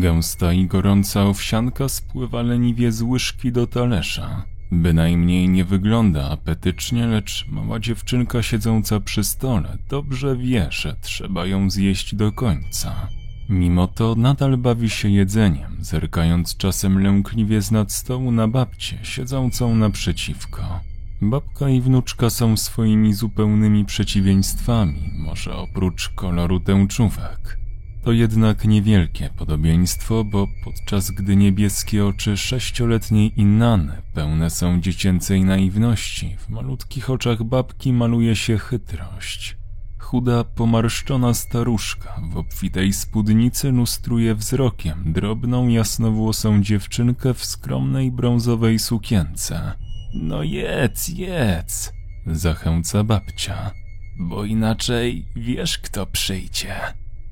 Gęsta i gorąca owsianka spływa leniwie z łyżki do talerza. Bynajmniej nie wygląda apetycznie, lecz mała dziewczynka siedząca przy stole dobrze wie, że trzeba ją zjeść do końca. Mimo to nadal bawi się jedzeniem, zerkając czasem lękliwie z nad stołu na babcię siedzącą naprzeciwko. Babka i wnuczka są swoimi zupełnymi przeciwieństwami, może oprócz koloru tęczówek. To jednak niewielkie podobieństwo, bo podczas gdy niebieskie oczy sześcioletniej Innany pełne są dziecięcej naiwności, w malutkich oczach babki maluje się chytrość. Chuda, pomarszczona staruszka w obfitej spódnicy lustruje wzrokiem drobną, jasnowłosą dziewczynkę w skromnej brązowej sukience. No jedz, jedz, zachęca babcia, bo inaczej wiesz kto przyjdzie.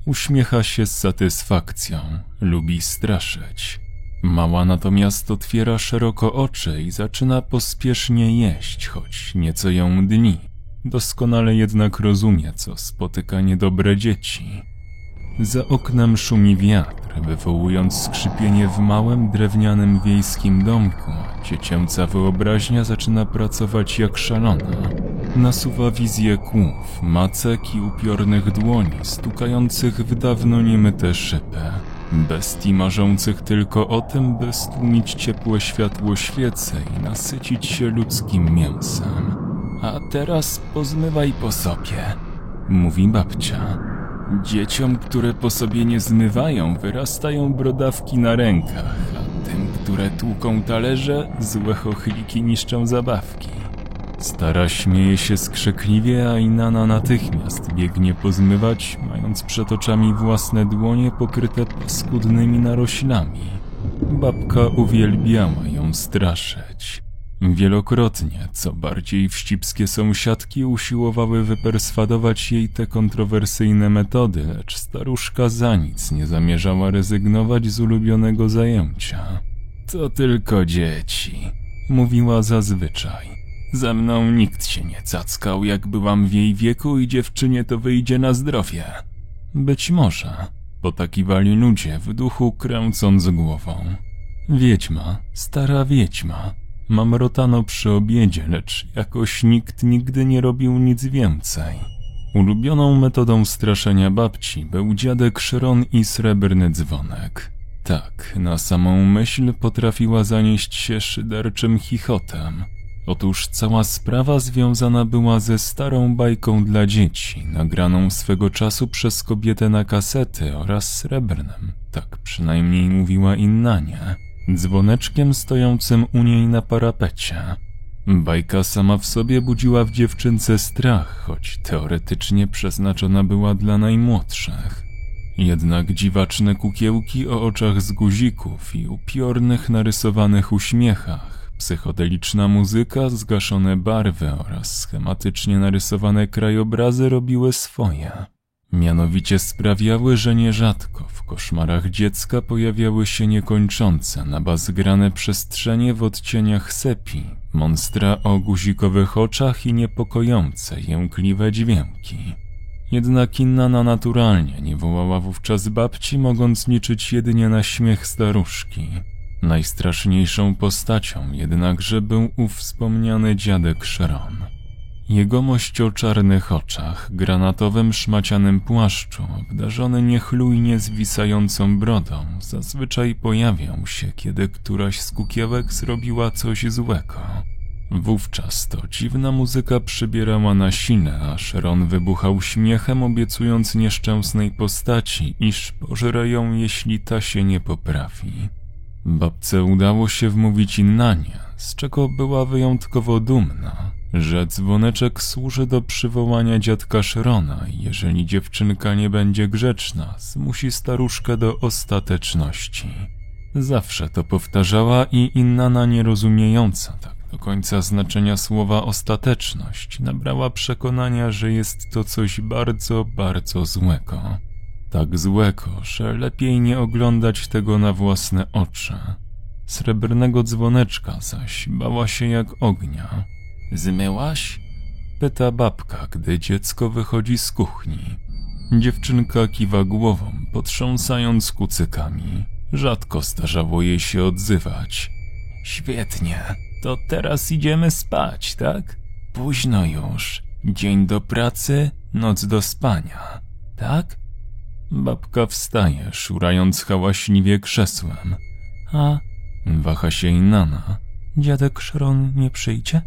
Uśmiecha się z satysfakcją, lubi straszyć. Mała natomiast otwiera szeroko oczy i zaczyna pospiesznie jeść, choć nieco ją dni. Doskonale jednak rozumie, co spotyka niedobre dzieci. Za oknem szumi wiatr, wywołując skrzypienie w małym drewnianym wiejskim domku. Dziecięca wyobraźnia zaczyna pracować jak szalona. Nasuwa wizję kłów, macek i upiornych dłoni, stukających w dawno niemyte szyby. Bestii marzących tylko o tym, by stłumić ciepłe światło świece i nasycić się ludzkim mięsem. A teraz pozmywaj po sobie, mówi babcia. Dzieciom, które po sobie nie zmywają, wyrastają brodawki na rękach, a tym, które tłuką talerze, złe chochliki niszczą zabawki. Stara śmieje się skrzekliwie, a Inana natychmiast biegnie pozmywać, mając przed oczami własne dłonie pokryte paskudnymi naroślami. Babka uwielbiała ją straszyć. Wielokrotnie, co bardziej wścibskie sąsiadki usiłowały wyperswadować jej te kontrowersyjne metody, lecz staruszka za nic nie zamierzała rezygnować z ulubionego zajęcia. To tylko dzieci, mówiła zazwyczaj. Ze mną nikt się nie cackał, jak byłam w jej wieku i dziewczynie to wyjdzie na zdrowie. Być może, potakiwali ludzie w duchu kręcąc głową. Wiedźma, stara wiedźma, Mamrotano przy obiedzie, lecz jakoś nikt nigdy nie robił nic więcej. Ulubioną metodą straszenia babci był dziadek Szron i srebrny dzwonek. Tak, na samą myśl potrafiła zanieść się szyderczym chichotem. Otóż cała sprawa związana była ze starą bajką dla dzieci, nagraną swego czasu przez kobietę na kasety oraz srebrnym. Tak przynajmniej mówiła Innania dzwoneczkiem stojącym u niej na parapecie. Bajka sama w sobie budziła w dziewczynce strach, choć teoretycznie przeznaczona była dla najmłodszych. Jednak dziwaczne kukiełki o oczach z guzików i upiornych narysowanych uśmiechach, psychodeliczna muzyka, zgaszone barwy oraz schematycznie narysowane krajobrazy robiły swoje. Mianowicie sprawiały, że nierzadko w koszmarach dziecka pojawiały się niekończące, nabazgrane przestrzenie w odcieniach sepi, monstra o guzikowych oczach i niepokojące, jękliwe dźwięki. Jednak Innana naturalnie nie wołała wówczas babci, mogąc liczyć jedynie na śmiech staruszki. Najstraszniejszą postacią jednakże był ów wspomniany dziadek Sharon. Jegomość o czarnych oczach, granatowym szmacianym płaszczu, obdarzony niechlujnie zwisającą brodą, zazwyczaj pojawiał się, kiedy któraś z kukiełek zrobiła coś złego. Wówczas to dziwna muzyka przybierała na sile, a Sharon wybuchał śmiechem, obiecując nieszczęsnej postaci, iż pożre ją, jeśli ta się nie poprawi. Babce udało się wmówić Innanie, z czego była wyjątkowo dumna, że dzwoneczek służy do przywołania dziadka Szrona i jeżeli dziewczynka nie będzie grzeczna, zmusi staruszkę do ostateczności. Zawsze to powtarzała i Innana nierozumiejąca tak do końca znaczenia słowa ostateczność nabrała przekonania, że jest to coś bardzo, bardzo złego. Tak złego, że lepiej nie oglądać tego na własne oczy. Srebrnego dzwoneczka zaś bała się jak ognia. Zmyłaś? Pyta babka, gdy dziecko wychodzi z kuchni. Dziewczynka kiwa głową, potrząsając kucykami. Rzadko zdarzało jej się odzywać. Świetnie, to teraz idziemy spać, tak? Późno już. Dzień do pracy, noc do spania, tak? Babka wstaje, szurając hałaśliwie krzesłem. A, waha się i Nana. Dziadek Szron nie przyjdzie?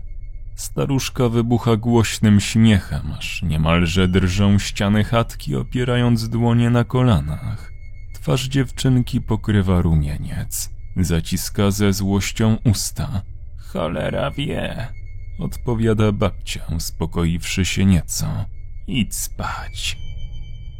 Staruszka wybucha głośnym śmiechem, aż niemalże drżą ściany chatki, opierając dłonie na kolanach. Twarz dziewczynki pokrywa rumieniec. Zaciska ze złością usta. Cholera wie, odpowiada babcia, uspokoiwszy się nieco. Idź spać.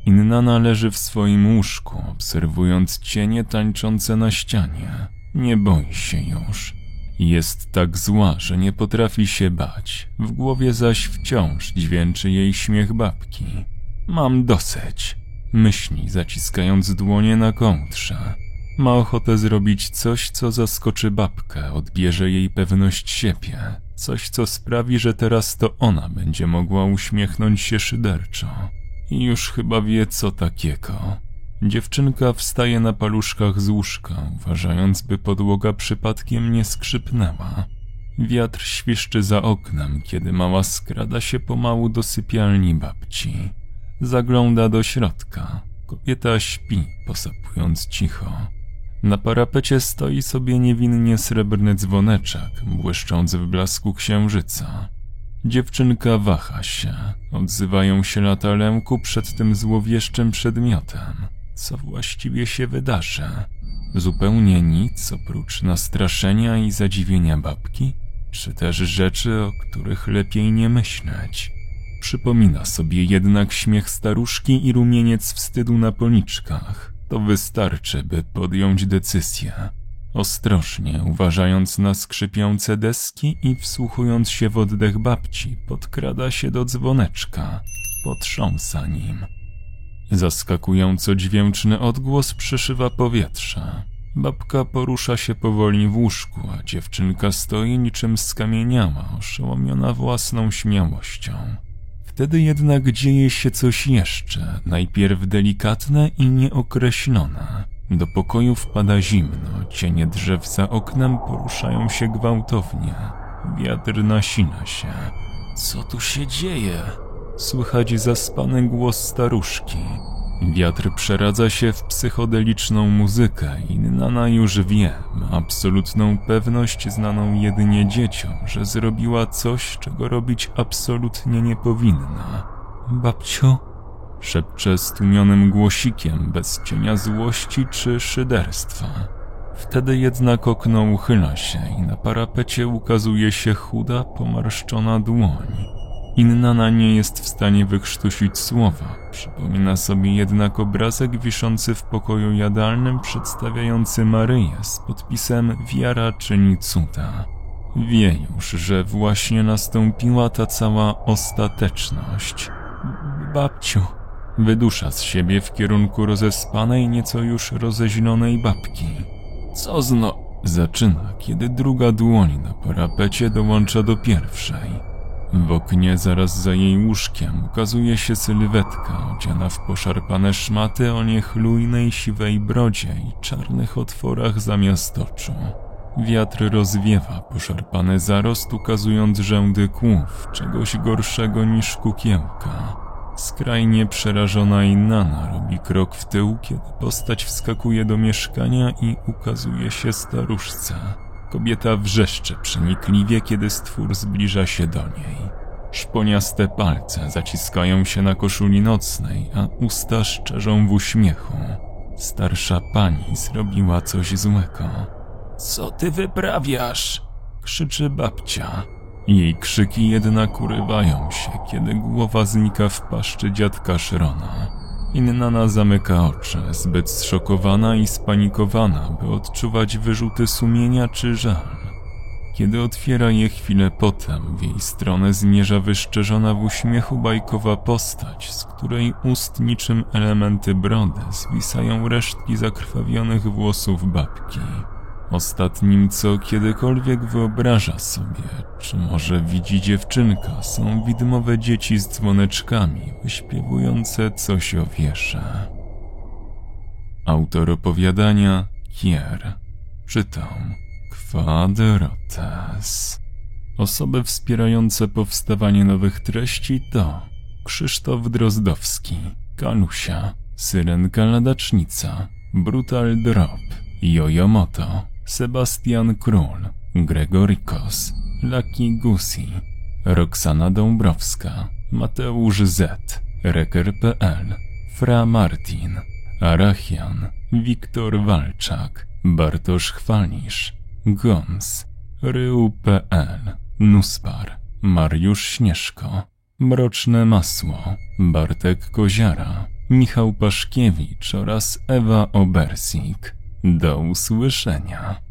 Innana leży w swoim łóżku, obserwując cienie tańczące na ścianie. Nie boi się już. Jest tak zła, że nie potrafi się bać. W głowie zaś wciąż dźwięczy jej śmiech babki. Mam dosyć, myśli, zaciskając dłonie na kołtrze. Ma ochotę zrobić coś, co zaskoczy babkę, odbierze jej pewność siebie. Coś, co sprawi, że teraz to ona będzie mogła uśmiechnąć się szyderczo. I już chyba wie, co takiego. Dziewczynka wstaje na paluszkach z łóżka, uważając, by podłoga przypadkiem nie skrzypnęła. Wiatr świszczy za oknem, kiedy mała skrada się pomału do sypialni babci. Zagląda do środka. Kobieta śpi, posapując cicho. Na parapecie stoi sobie niewinnie srebrny dzwoneczek, błyszcząc w blasku księżyca. Dziewczynka waha się. Odzywają się lata lęku przed tym złowieszczym przedmiotem. Co właściwie się wydarzy? Zupełnie nic oprócz nastraszenia i zadziwienia babki? Czy też rzeczy, o których lepiej nie myśleć? Przypomina sobie jednak śmiech staruszki i rumieniec wstydu na policzkach. To wystarczy, by podjąć decyzję. Ostrożnie, uważając na skrzypiące deski i wsłuchując się w oddech babci, podkrada się do dzwoneczka, potrząsa nim. Zaskakująco dźwięczny odgłos przeszywa powietrze. Babka porusza się powoli w łóżku, a dziewczynka stoi niczym skamieniała, oszołomiona własną śmiałością. Wtedy jednak dzieje się coś jeszcze, najpierw delikatne i nieokreślone. Do pokoju wpada zimno, cienie drzew za oknem poruszają się gwałtownie. Wiatr nasina się. Co tu się dzieje? Słychać zaspany głos staruszki. Wiatr przeradza się w psychodeliczną muzykę i Nana już wie, ma absolutną pewność znaną jedynie dzieciom, że zrobiła coś, czego robić absolutnie nie powinna. Babciu, szepcze stłumionym głosikiem bez cienia złości czy szyderstwa. Wtedy jednak okno uchyla się i na parapecie ukazuje się chuda, pomarszczona dłoń. Innana nie jest w stanie wykrztusić słowa. Przypomina sobie jednak obrazek wiszący w pokoju jadalnym przedstawiający Maryję z podpisem Wiara czyni cuda. Wie już, że właśnie nastąpiła ta cała ostateczność. Babciu, wydusza z siebie w kierunku rozespanej, nieco już rozeźlonej babki. Co zno... Zaczyna, kiedy druga dłoń na parapecie dołącza do pierwszej. W oknie zaraz za jej łóżkiem ukazuje się sylwetka odziana w poszarpane szmaty o niechlujnej siwej brodzie i czarnych otworach zamiast oczu. Wiatr rozwiewa poszarpany zarost, ukazując rzędy kłów, czegoś gorszego niż kukiełka. Skrajnie przerażona Innana robi krok w tył, kiedy postać wskakuje do mieszkania i ukazuje się staruszce. Kobieta wrzeszczy przenikliwie, kiedy stwór zbliża się do niej. Szponiaste palce zaciskają się na koszuli nocnej, a usta szczerzą w uśmiechu. Starsza pani zrobiła coś złego. Co ty wyprawiasz? krzyczy babcia. Jej krzyki jednak urywają się, kiedy głowa znika w paszczy dziadka Szrona. Innana zamyka oczy, zbyt zszokowana i spanikowana, by odczuwać wyrzuty sumienia czy żal. Kiedy otwiera je chwilę potem, w jej stronę zmierza wyszczerzona w uśmiechu bajkowa postać, z której ust niczym elementy brody zwisają resztki zakrwawionych włosów babki. Ostatnim, co kiedykolwiek wyobraża sobie, czy może widzi dziewczynka, są widmowe dzieci z dzwoneczkami, wyśpiewujące coś o wiesze. Autor opowiadania Kier. Czytam. Quadrotes. Osoby wspierające powstawanie nowych treści to Krzysztof Drozdowski, Kalusia, Syrenka Ladacznica, Brutal Drop, Jojomoto, Sebastian Król, Gregorikos, Lucky Gusi, Roxana Dąbrowska, Mateusz Z, Reker.pl, Fra Martin, Arachian, Wiktor Walczak, Bartosz Chwalisz, Gons, Rył.pl, Nuspar, Mariusz Śnieżko, Mroczne Masło, Bartek Koziara, Michał Paszkiewicz oraz Ewa Obersik. Do usłyszenia.